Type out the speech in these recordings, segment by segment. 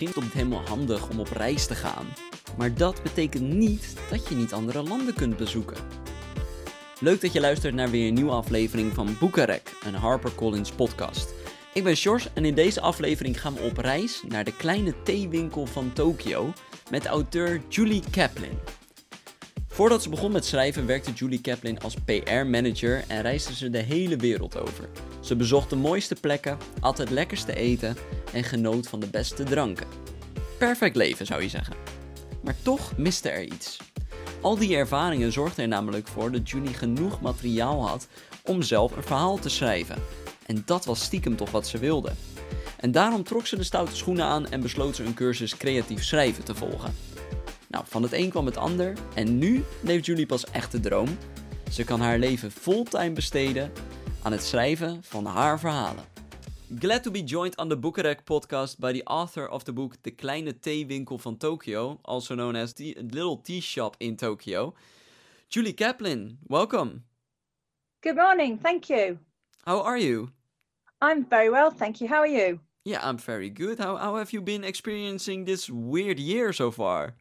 Misschien is het helemaal handig om op reis te gaan, maar dat betekent niet dat je niet andere landen kunt bezoeken. Leuk dat je luistert naar weer een nieuwe aflevering van Boekarek, een HarperCollins podcast. Ik ben Sjors en in deze aflevering gaan we op reis naar de kleine theewinkel van Tokio met auteur Julie Kaplan. Voordat ze begon met schrijven werkte Julie Kaplan als PR-manager en reisde ze de hele wereld over. Ze bezocht de mooiste plekken, at het lekkerste eten en genoot van de beste dranken. Perfect leven zou je zeggen. Maar toch miste er iets. Al die ervaringen zorgden er namelijk voor dat Julie genoeg materiaal had om zelf een verhaal te schrijven. En dat was stiekem toch wat ze wilde. En daarom trok ze de stoute schoenen aan en besloot ze een cursus creatief schrijven te volgen. Nou, van het een kwam het ander en nu leeft Julie pas echt de droom. Ze kan haar leven fulltime besteden aan het schrijven van haar verhalen. Glad to be joined on the Boekenrek podcast by the author of the book The Kleine Theewinkel van Tokyo, also known as the Little Tea Shop in Tokyo. Julie Caplin, welcome. Good morning, thank you. How are you? I'm very well, thank you. How are you? Yeah, I'm very good. How, how have you been experiencing this weird year so far?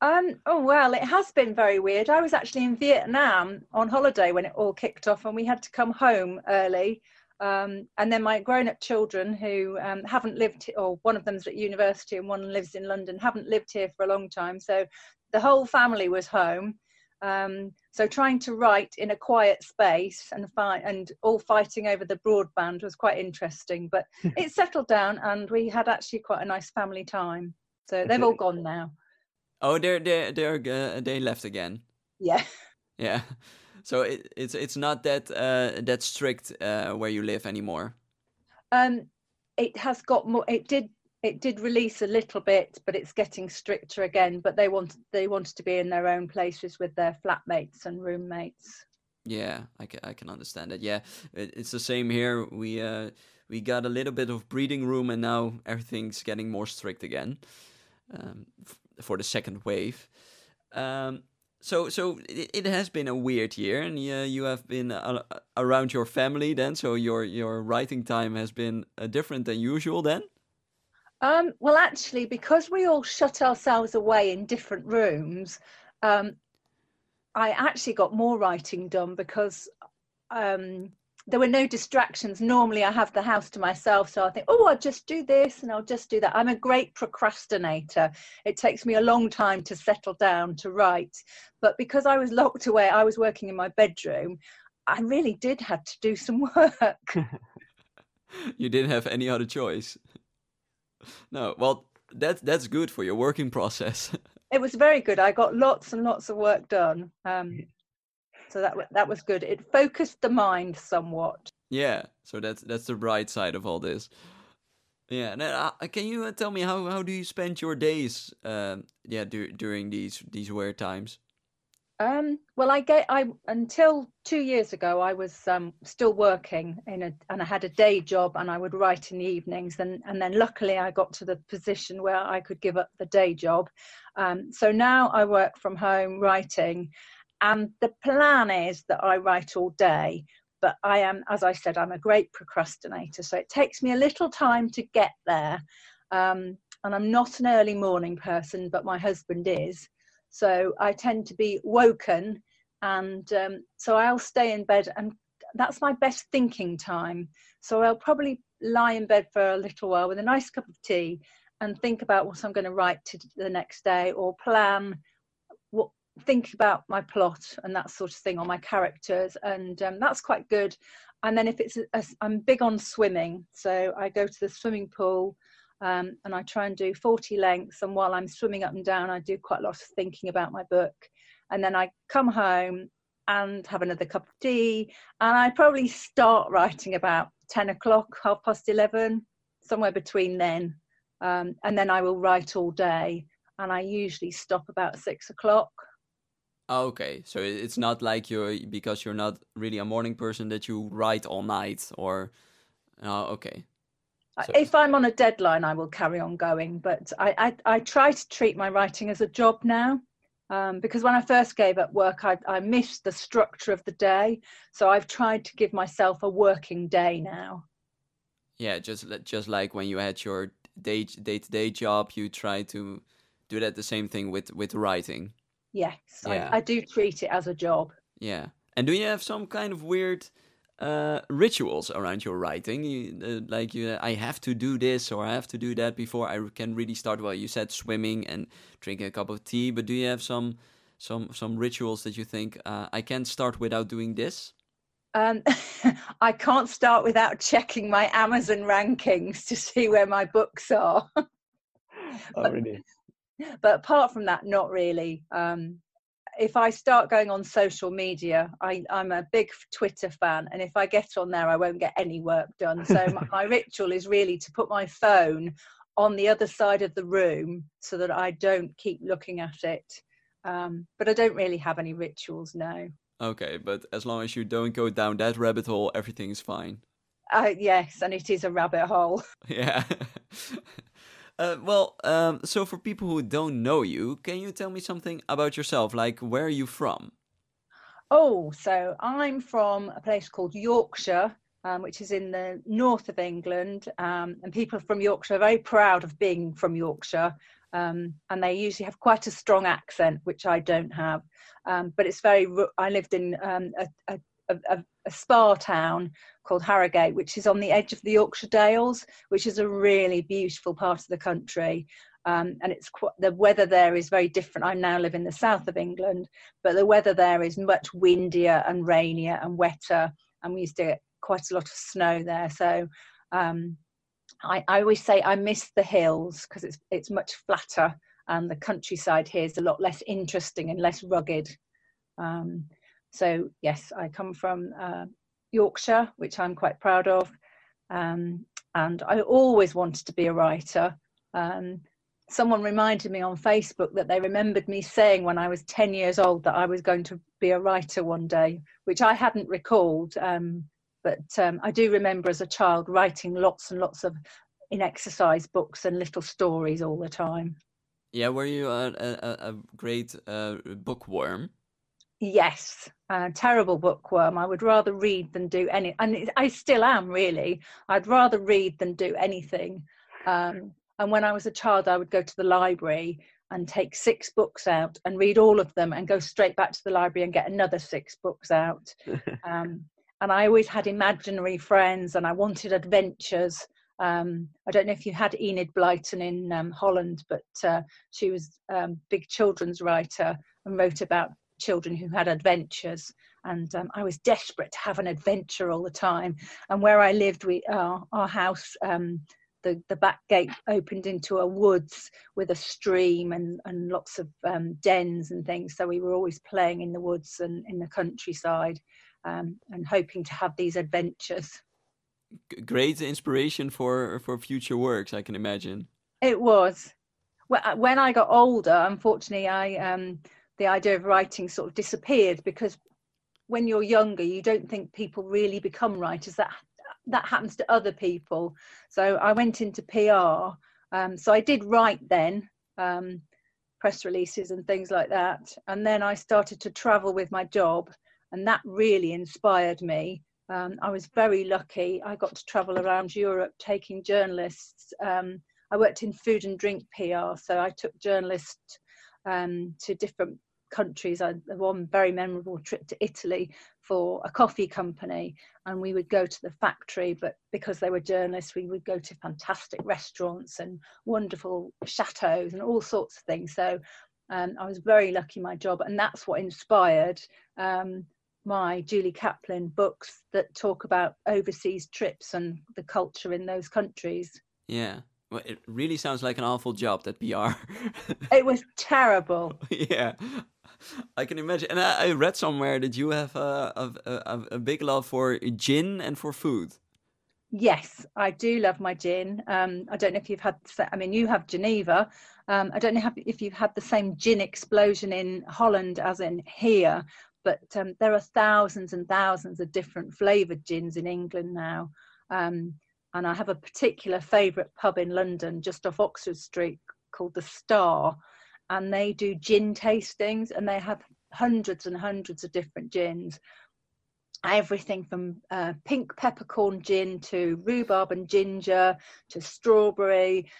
Um, oh well, it has been very weird. I was actually in Vietnam on holiday when it all kicked off, and we had to come home early. Um, and then my grown-up children, who um, haven't lived, or one of them's at university and one lives in London, haven't lived here for a long time. So the whole family was home. Um, so trying to write in a quiet space and fight and all fighting over the broadband was quite interesting. But it settled down, and we had actually quite a nice family time. So they've all gone now. Oh, they're they they're uh, they left again. Yeah. Yeah. So it, it's it's not that uh, that strict uh, where you live anymore. Um, it has got more. It did it did release a little bit, but it's getting stricter again. But they wanted they wanted to be in their own places with their flatmates and roommates. Yeah, I can I can understand that. Yeah, it, it's the same here. We uh we got a little bit of breathing room, and now everything's getting more strict again. Um, for the second wave. Um, so so it, it, has been a weird year, and uh, you have been uh, around your family then. So your your writing time has been uh, different than usual then. Um, well, actually, because we all shut ourselves away in different rooms, um, I actually got more writing done because um, there were no distractions. Normally, I have the house to myself, so I think, oh, I'll just do this and I'll just do that. I'm a great procrastinator. It takes me a long time to settle down to write. But because I was locked away, I was working in my bedroom. I really did have to do some work. you didn't have any other choice. No, well, that's that's good for your working process. it was very good. I got lots and lots of work done. Um, so that that was good. It focused the mind somewhat. Yeah, so that's that's the bright side of all this. Yeah, and uh, can you uh, tell me how how do you spend your days? Um, yeah, du- during these these weird times. Um, well, I get I until two years ago I was um, still working in a and I had a day job and I would write in the evenings and and then luckily I got to the position where I could give up the day job. Um, so now I work from home writing, and the plan is that I write all day, but I am, as I said, I'm a great procrastinator. So it takes me a little time to get there. Um, and I'm not an early morning person, but my husband is. So I tend to be woken. And um, so I'll stay in bed, and that's my best thinking time. So I'll probably lie in bed for a little while with a nice cup of tea and think about what I'm going to write to the next day or plan what think about my plot and that sort of thing or my characters and um, that's quite good. And then if it's i am big on swimming so i go to the swimming pool um, and i try and do 40 lengths and while i'm swimming up and down i do quite a lot of thinking about my book. And then i come home and have another cup of tea and i probably start writing about 10 o'clock half past 11 somewhere between then. Um, and then i will write all day and i usually stop about six o'clock okay, so it's not like you're because you're not really a morning person that you write all night, or oh, okay. So. If I'm on a deadline, I will carry on going, but I I, I try to treat my writing as a job now. Um, because when I first gave up work, I, I missed the structure of the day. So I've tried to give myself a working day now. Yeah, just just like when you had your day day to day job, you try to do that the same thing with with writing. Yes, Yeah. I, I do treat it as a job. Yeah. And do you have some kind of weird uh, rituals around your writing? You, uh, like you, I have to do this or I have to do that before I can really start. Well, you said swimming and drinking a cup of tea, but do you have some some some rituals that you think uh, I can't start without doing this? Um, I can't start without checking my Amazon rankings to see where my books are. Oh, really? But apart from that, not really. Um, if I start going on social media, I, I'm a big Twitter fan, and if I get on there, I won't get any work done. So my, my ritual is really to put my phone on the other side of the room so that I don't keep looking at it. Um, but I don't really have any rituals now. Okay, but as long as you don't go down that rabbit hole, everything's fine. Uh, yes, and it is a rabbit hole. Yeah. uh, well, um, so for people who don't know you, can you tell me something about yourself? Like, where are you from? Oh, so I'm from a place called Yorkshire, um, which is in the north of England. Um, and people from Yorkshire are very proud of being from Yorkshire. Um, and they usually have quite a strong accent, which I don't have. Um, but it's very, I lived in um, a, a, a, a spa town called Harrogate, which is on the edge of the Yorkshire Dales, which is a really beautiful part of the country. Um, and it's the weather there is very different. I now live in the south of England, but the weather there is much windier and rainier and wetter. And we used to get quite a lot of snow there. So um, I, I always say I miss the hills because it's it's much flatter and the countryside here is a lot less interesting and less rugged. Um, so yes, I come from uh, Yorkshire, which I'm quite proud of, um, and I always wanted to be a writer. Um, someone reminded me on Facebook that they remembered me saying when I was 10 years old that I was going to be a writer one day, which I hadn't recalled. Um, but um, I do remember as a child writing lots and lots of in exercise books and little stories all the time. Yeah, were you a, a, a great uh, bookworm? Yes, a terrible bookworm. I would rather read than do any, and I still am really. I'd rather read than do anything. Um, and when I was a child, I would go to the library and take six books out and read all of them and go straight back to the library and get another six books out. um, and I always had imaginary friends and I wanted adventures. Um, I don't know if you had Enid Blyton in um, Holland, but uh, she was a um, big children's writer and wrote about children who had adventures. And um, I was desperate to have an adventure all the time. And where I lived, we uh, our house, um, the the back gate opened into a woods with a stream and and lots of um, dens and things. So we were always playing in the woods and in the countryside, um, and hoping to have these adventures. Great inspiration for for future works, I can imagine. It was. When I got older, unfortunately, I um, the idea of writing sort of disappeared because when you're younger, you don't think people really become writers. That that happens to other people. So I went into PR. Um, so I did write then, um, press releases and things like that. And then I started to travel with my job, and that really inspired me. Um, I was very lucky. I got to travel around Europe taking journalists. Um, I worked in food and drink PR, so I took journalists um, to different countries. I had one very memorable trip to Italy for a coffee company, and we would go to the factory. But because they were journalists, we would go to fantastic restaurants and wonderful chateaus and all sorts of things. So um, I was very lucky in my job, and that's what inspired um, my Julie Caplin books that talk about overseas trips and the culture in those countries. Yeah. Well, it really sounds like an awful job, that PR. It was terrible. yeah. I can imagine. And I, I read somewhere that you have a, a, a, a big love for gin and for food. Yes, I do love my gin. Um, I don't know if you've had, I mean, you have Genever. Um, I don't know if you've had the same gin explosion in Holland as in here, but um, there are thousands and thousands of different flavoured gins in England now. Um, and I have a particular favourite pub in London just off Oxford Street called The Star. And they do gin tastings and they have hundreds and hundreds of different gins. Everything from uh, pink peppercorn gin to rhubarb and ginger to strawberry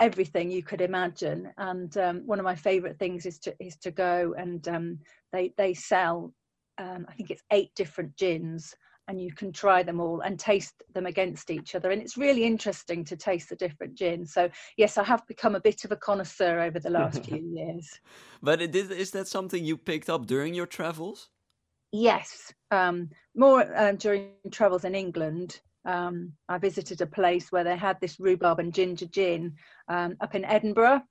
everything you could imagine. And um, one of my favorite things is to is to go and um, they they sell um, i think it's eight different gins and you can try them all and taste them against each other. And it's really interesting to taste the different gins. So yes i have become a bit of a connoisseur over the last few years. But it is, is that something you picked up during your travels? Yes um, more uh, during travels in england um, i visited a place where they had this rhubarb and ginger gin um, up in edinburgh.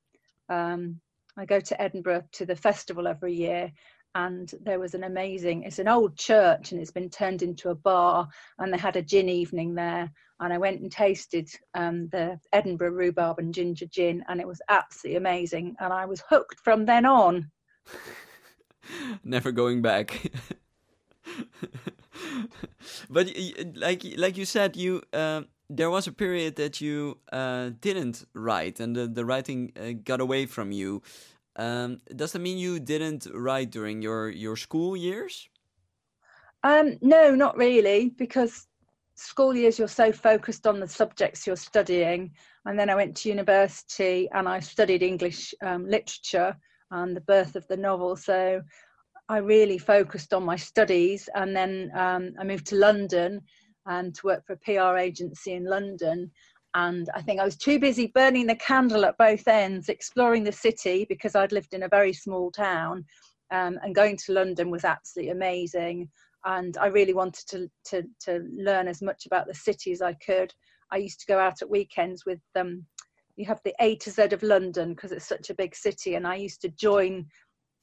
Um, i go to edinburgh to the festival every year and there was an amazing it's an old church and it's been turned into a bar and they had a gin evening there. And i went and tasted um, the edinburgh rhubarb and ginger gin and it was absolutely amazing. And i was hooked from then on. Never going back. But like like you said you uh, there was a period that you uh, didn't write and the, the writing uh, got away from you um, does that mean you didn't write during your your school years? Um, no, not really, because school years you're so focused on the subjects you're studying. And then I went to university and I studied English um, literature and the birth of the novel. So I really focused on my studies. And then um, I moved to London and to work for a PR agency in London and I think I was too busy burning the candle at both ends, exploring the city because I'd lived in a very small town, um, and going to London was absolutely amazing. And I really wanted to, to to learn as much about the city as I could. I used to go out at weekends with them. Um, you have the A to Z of London because it's such a big city, and I used to join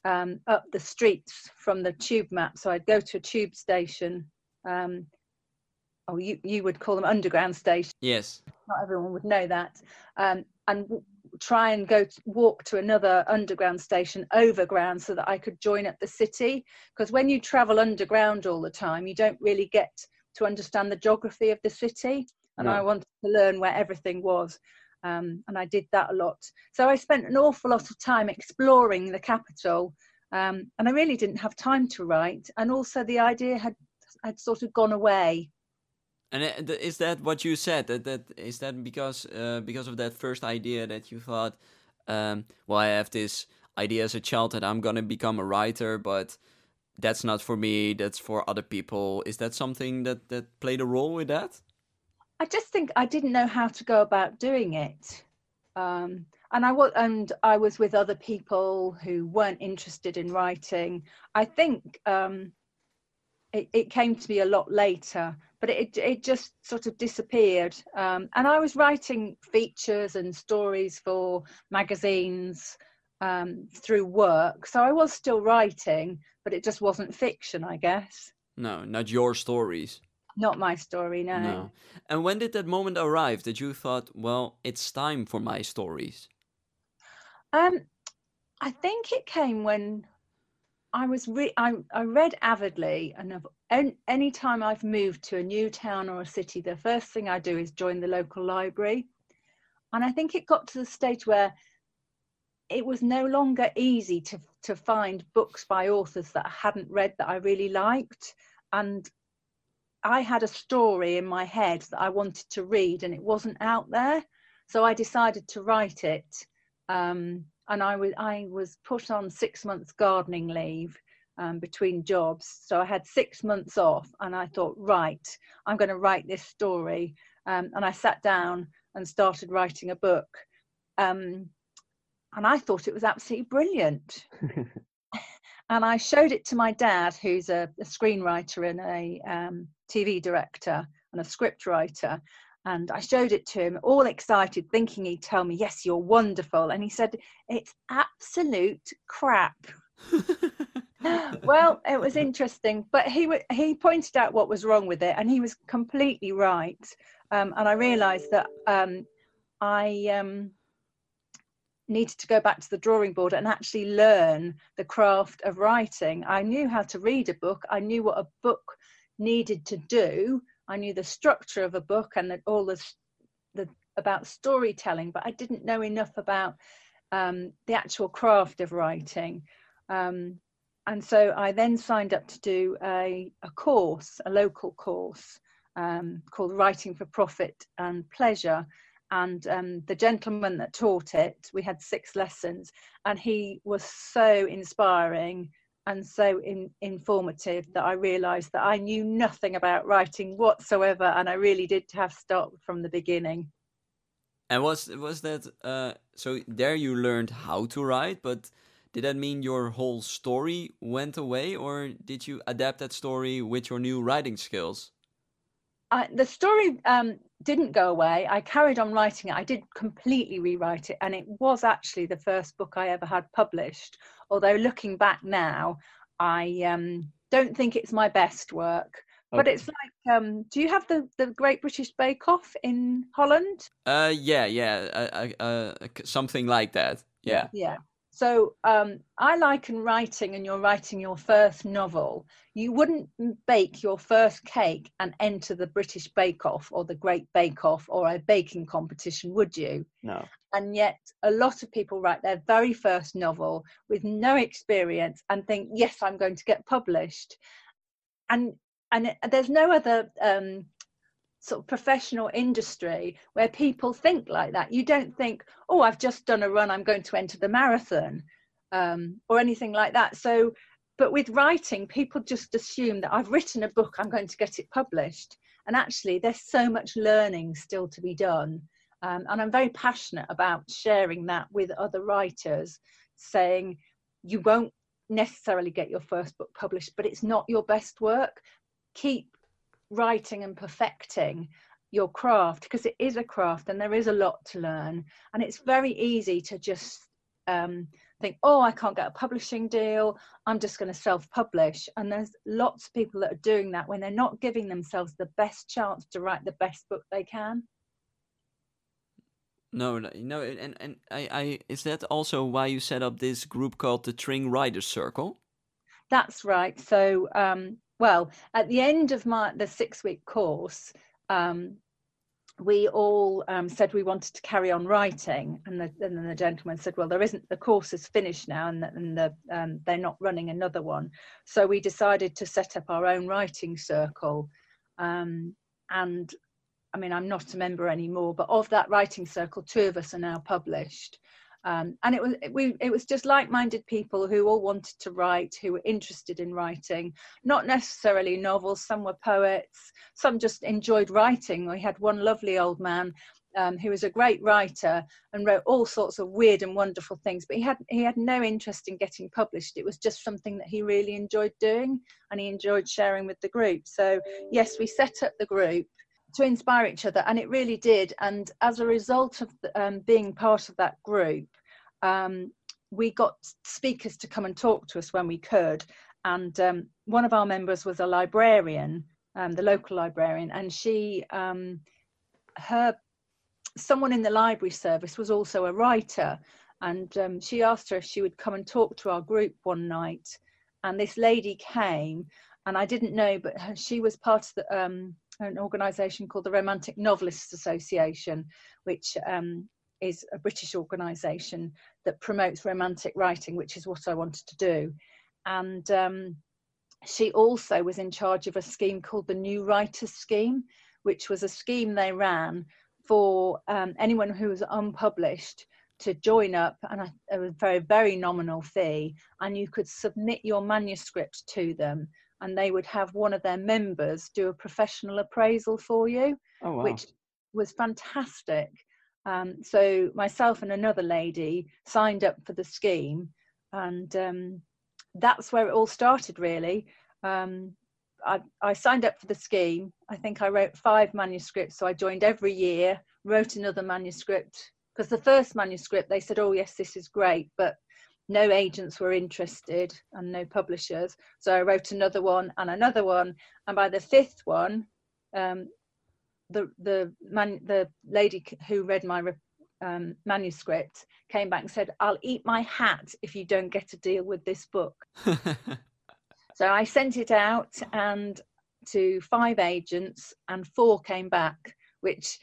um, up the streets from the tube map. So I'd go to a tube station. Um, oh, you, you would call them underground stations. Yes. Not everyone would know that. Um, and w- try and go to, walk to another underground station overground so that I could join up the city. Because when you travel underground all the time, you don't really get to understand the geography of the city. And no. I wanted to learn where everything was. Um, and I did that a lot. So I spent an awful lot of time exploring the capital. Um, and I really didn't have time to write. And also, the idea had had sort of gone away. And uh, is that what you said? That that is that because uh, because of that first idea that you thought, um, well, I have this idea as a child that I'm gonna become a writer, but that's not for me. That's for other people. Is that something that that played a role with that? I just think I didn't know how to go about doing it. Um, and I was and I was with other people who weren't interested in writing. I think um, it, it, came to me a lot later but it it just sort of disappeared. Um, and I was writing features and stories for magazines um, through work, so I was still writing, but it just wasn't fiction, I guess. No, not your stories. Not my story, no. No. And when did that moment arrive that you thought, well, it's time for my stories? Um, I think it came when I was re- I, I read avidly, and any time I've moved to a new town or a city, the first thing I do is join the local library. And I think it got to the stage where it was no longer easy to to find books by authors that I hadn't read that I really liked, and I had a story in my head that I wanted to read, and it wasn't out there, so I decided to write it. Um, and I was I was put on six months gardening leave um, between jobs, so I had six months off, and I thought, right, I'm going to write this story, um, and I sat down and started writing a book, um, and I thought it was absolutely brilliant. and I showed it to my dad, who's a, a screenwriter and a um, TV director and a script writer, and I showed it to him, all excited, thinking he'd tell me, Yes, you're wonderful. And he said, It's absolute crap. well, it was interesting, but he he pointed out what was wrong with it, and he was completely right. Um, and I realised that um, I um, needed to go back to the drawing board and actually learn the craft of writing. I knew how to read a book. I knew what a book needed to do, I knew the structure of a book and that all the, the about storytelling, but I didn't know enough about um, the actual craft of writing. Um, and so I then signed up to do a, a course, a local course um, called Writing for Profit and Pleasure. And um, the gentleman that taught it, we had six lessons, and he was so inspiring and so in, informative that I realised that I knew nothing about writing whatsoever, and I really did have start from the beginning. And was was that uh, so? There you learned how to write, but did that mean your whole story went away, or did you adapt that story with your new writing skills? I, the story um, didn't go away. I carried on writing it. I did completely rewrite it, and it was actually the first book I ever had published. Although looking back now, I um, don't think it's my best work. But it's like, um, do you have the, the Great British Bake Off in Holland? Uh, yeah, yeah, uh, uh, uh something like that. Yeah, yeah. So um, I liken writing, and you're writing your first novel. You wouldn't bake your first cake and enter the British Bake Off or the Great Bake Off or a baking competition, would you? No. And yet, a lot of people write their very first novel with no experience and think, "Yes, I'm going to get published." And and there's no other um, sort of professional industry where people think like that. You don't think, oh, I've just done a run, I'm going to enter the marathon um, or anything like that. So, but with writing, people just assume that I've written a book, I'm going to get it published. And actually, there's so much learning still to be done. Um, and I'm very passionate about sharing that with other writers, saying you won't necessarily get your first book published, but it's not your best work. Keep writing and perfecting your craft because it is a craft and there is a lot to learn. And it's very easy to just um, think oh i can't get a publishing deal. I'm just going to self-publish. And there's lots of people that are doing that when they're not giving themselves the best chance to write the best book they can. No no and and i i is that also why you set up this group called the tring writers circle? That's right. So um well, at the end of my the six week course, um, we all um, said we wanted to carry on writing, and, the, and then the gentleman said, "Well, there isn't. The course is finished now, and, the, and the, um, they're not running another one." So we decided to set up our own writing circle, um, and I mean, I'm not a member anymore, but of that writing circle, two of us are now published. Um, and it was we it was just like-minded people who all wanted to write who were interested in writing. Not necessarily novels some were poets some just enjoyed writing. We had one lovely old man um, who was a great writer and wrote all sorts of weird and wonderful things but he had he had no interest in getting published. It was just something that he really enjoyed doing and he enjoyed sharing with the group. So yes we set up the group to inspire each other and it really did. And as a result of um, being part of that group um, we got speakers to come and talk to us when we could. And um, one of our members was a librarian um, the local librarian and she um, her someone in the library service was also a writer. And um, she asked her if she would come and talk to our group one night. And this lady came and i didn't know but she was part of the an organisation called the Romantic Novelists Association, which um, is a British organisation that promotes romantic writing, which is what I wanted to do. And um, she also was in charge of a scheme called the New Writers Scheme, which was a scheme they ran for um, anyone who was unpublished to join up and a, a very very nominal fee and you could submit your manuscript to them and they would have one of their members do a professional appraisal for you, oh, wow. which was fantastic. Um, so myself and another lady signed up for the scheme, and um, that's where it all started. Really, um, I, I, signed up for the scheme. I think I wrote five manuscripts, so I joined every year, wrote another manuscript. Because the first manuscript, they said, "Oh yes, this is great," but no agents were interested and no publishers. So I wrote another one and another one. And by the fifth one, um, the the man, the lady who read my um, manuscript came back and said, "I'll eat my hat if you don't get a deal with this book." so I sent it out and to five agents, and four came back, which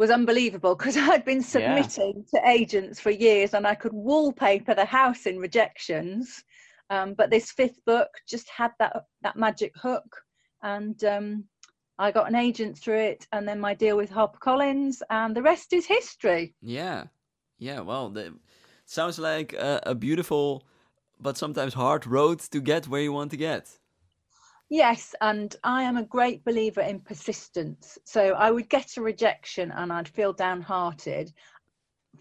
was unbelievable because I'd been submitting yeah. to agents for years and I could wallpaper the house in rejections. Um, but this fifth book just had that that magic hook, and um, I got an agent through it, and then my deal with HarperCollins, and the rest is history. Yeah, yeah. Well, the, sounds like a, a beautiful but sometimes hard road to get where you want to get. Yes, and I am a great believer in persistence. So I would get a rejection and I'd feel downhearted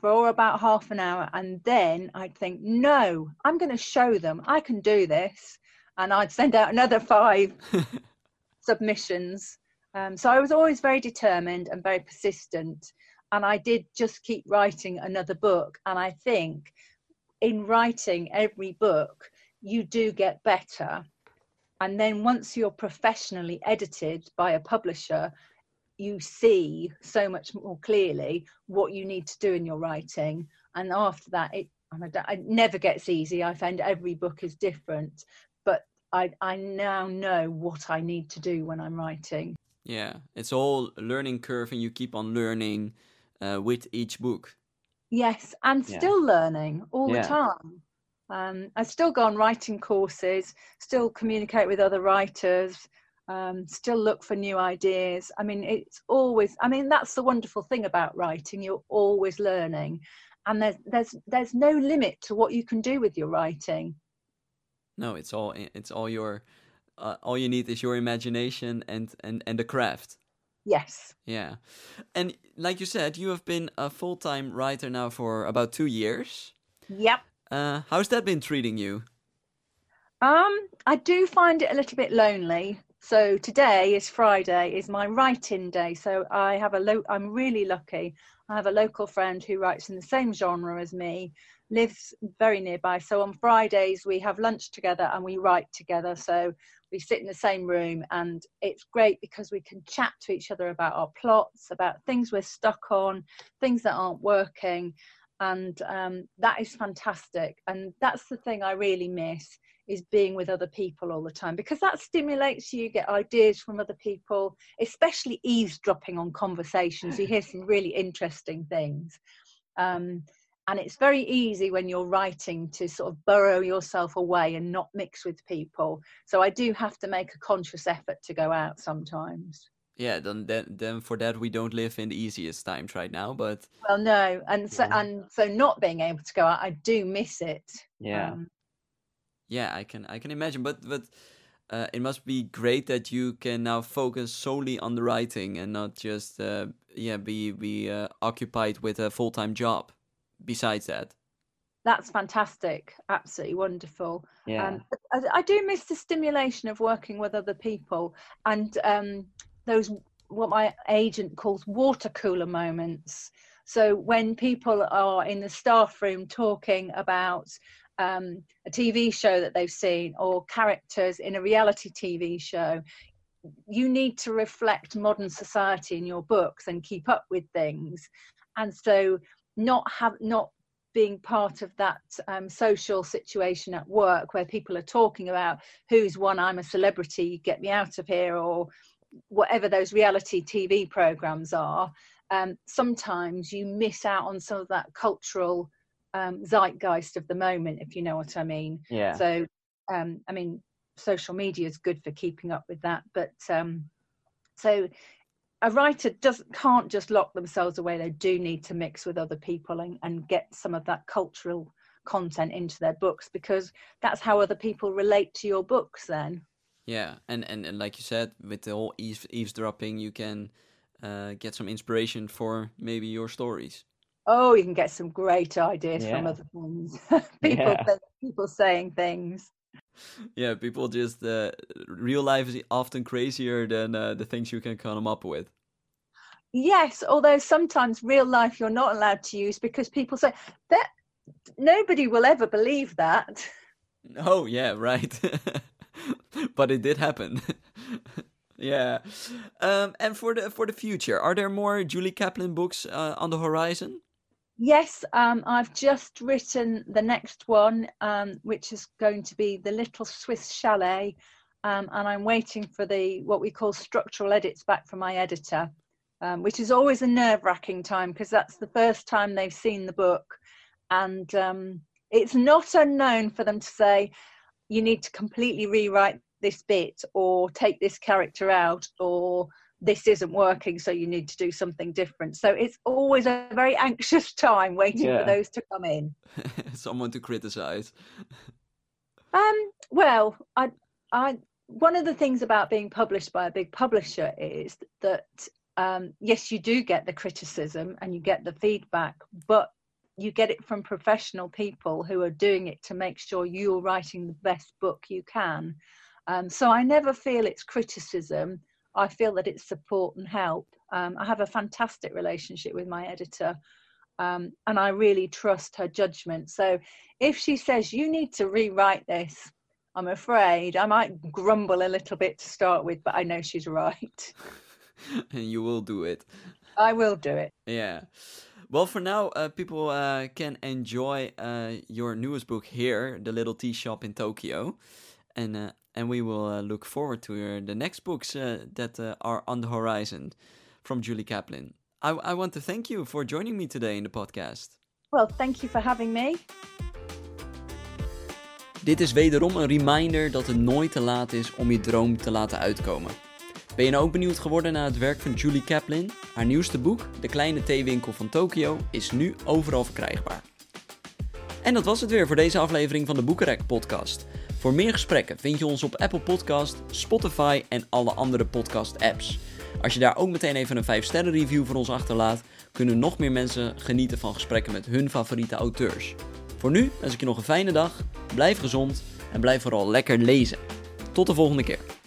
for about half an hour, and then I'd think, no, I'm going to show them I can do this. And I'd send out another five submissions. Um, so I was always very determined and very persistent. And I did just keep writing another book. And I think in writing every book, you do get better. And then once you're professionally edited by a publisher, you see so much more clearly what you need to do in your writing. And after that, it, it never gets easy. I find every book is different, but I, I now know what I need to do when I'm writing. Yeah, it's all learning curve, and you keep on learning uh, with each book. Yes, and yeah. still learning all yeah. the time. Um, I still go on writing courses, still communicate with other writers, um, still look for new ideas. I mean, it's always. I mean, that's the wonderful thing about writing. You're always learning, and there's there's there's no limit to what you can do with your writing. No, it's all it's all your. Uh, all you need is your imagination and and and the craft. Yes. Yeah. And like you said, you have been a full time writer now for about two years. Yep. Uh, how's that been treating you? Um, I do find it a little bit lonely. So today is Friday, is my writing day. So I have a lo- I'm really lucky. I have a local friend who writes in the same genre as me, lives very nearby. So on Fridays we have lunch together and we write together. So we sit in the same room and it's great because we can chat to each other about our plots about things we're stuck on things that aren't working and um, that is fantastic. And that's the thing i really miss is being with other people all the time because that stimulates you, you get ideas from other people especially eavesdropping on conversations. You hear some really interesting things. Um, and it's very easy when you're writing to sort of burrow yourself away and not mix with people. So i do have to make a conscious effort to go out sometimes yeah then then, then for that we don't live in the easiest times right now but well no and so yeah. and so not being able to go out i do miss it yeah. um, yeah i can i can imagine but but uh, it must be great that you can now focus solely on the writing and not just uh, yeah be be uh, occupied with a full-time job besides that. That's fantastic absolutely wonderful. Yeah. Um, I, I, do miss the stimulation of working with other people and um, those what my agent calls water cooler moments. So when people are in the staff room talking about um, a tv show that they've seen or characters in a reality tv show you need to reflect modern society in your books and keep up with things. And so not have not being part of that um, social situation at work where people are talking about who's one I'm a celebrity, get me out of here, or whatever those reality TV programs are. Um, sometimes you miss out on some of that cultural um, zeitgeist of the moment, if you know what I mean. Yeah. So, um, I mean, social media is good for keeping up with that, but um, so a writer doesn't can't just lock themselves away they do need to mix with other people and, and get some of that cultural content into their books because that's how other people relate to your books then yeah and and, and like you said with the whole eaves, eavesdropping you can uh, get some inspiration for maybe your stories oh you can get some great ideas yeah. from other things people yeah. people saying things yeah, people just uh, real life is often crazier than uh, the things you can come up with. Yes, although sometimes real life you're not allowed to use because people say that nobody will ever believe that. Oh yeah, right. but it did happen. yeah. Um, and for the for the future, are there more Julie Caplin books uh, on the horizon? Yes, um, I've just written the next one, um, which is going to be the Little Swiss Chalet, um, and I'm waiting for the what we call structural edits back from my editor, um, which is always a nerve-wracking time because that's the first time they've seen the book, and um, it's not unknown for them to say, you need to completely rewrite this bit or take this character out or this isn't working so you need to do something different so it's always a very anxious time waiting Yeah. for those to come in Someone to criticize. um well i i one of the things about being published by a big publisher is that um yes you do get the criticism and you get the feedback but you get it from professional people who are doing it to make sure you're writing the best book you can um, so i never feel it's criticism I feel that it's support and help. Um, I have a fantastic relationship with my editor, um, and I really trust her judgment. So if she says you need to rewrite this, I'm afraid I might grumble a little bit to start with, but I know she's right. and you will do it. I will do it. Yeah. Well, for now, uh, people uh, can enjoy uh, your newest book here, The Little Tea Shop in Tokyo. And uh, and we will uh, look forward to the next books that are on the horizon from Julie Caplin. I, I want to thank you for joining me today in the podcast. Well, thank you for having me. Dit is wederom een reminder dat het nooit te laat is om je droom te laten uitkomen. Ben je nou ook benieuwd geworden naar het werk van Julie Kaplan? Haar nieuwste boek, De Kleine Theewinkel van Tokio, is nu overal verkrijgbaar. En dat was het weer voor deze aflevering van de Boekenrek podcast. Voor meer gesprekken vind je ons op Apple Podcast, Spotify en alle andere podcast apps. Als je daar ook meteen even een 5 sterren review voor ons achterlaat, kunnen nog meer mensen genieten van gesprekken met hun favoriete auteurs. Voor nu wens ik je nog een fijne dag, blijf gezond en blijf vooral lekker lezen. Tot de volgende keer.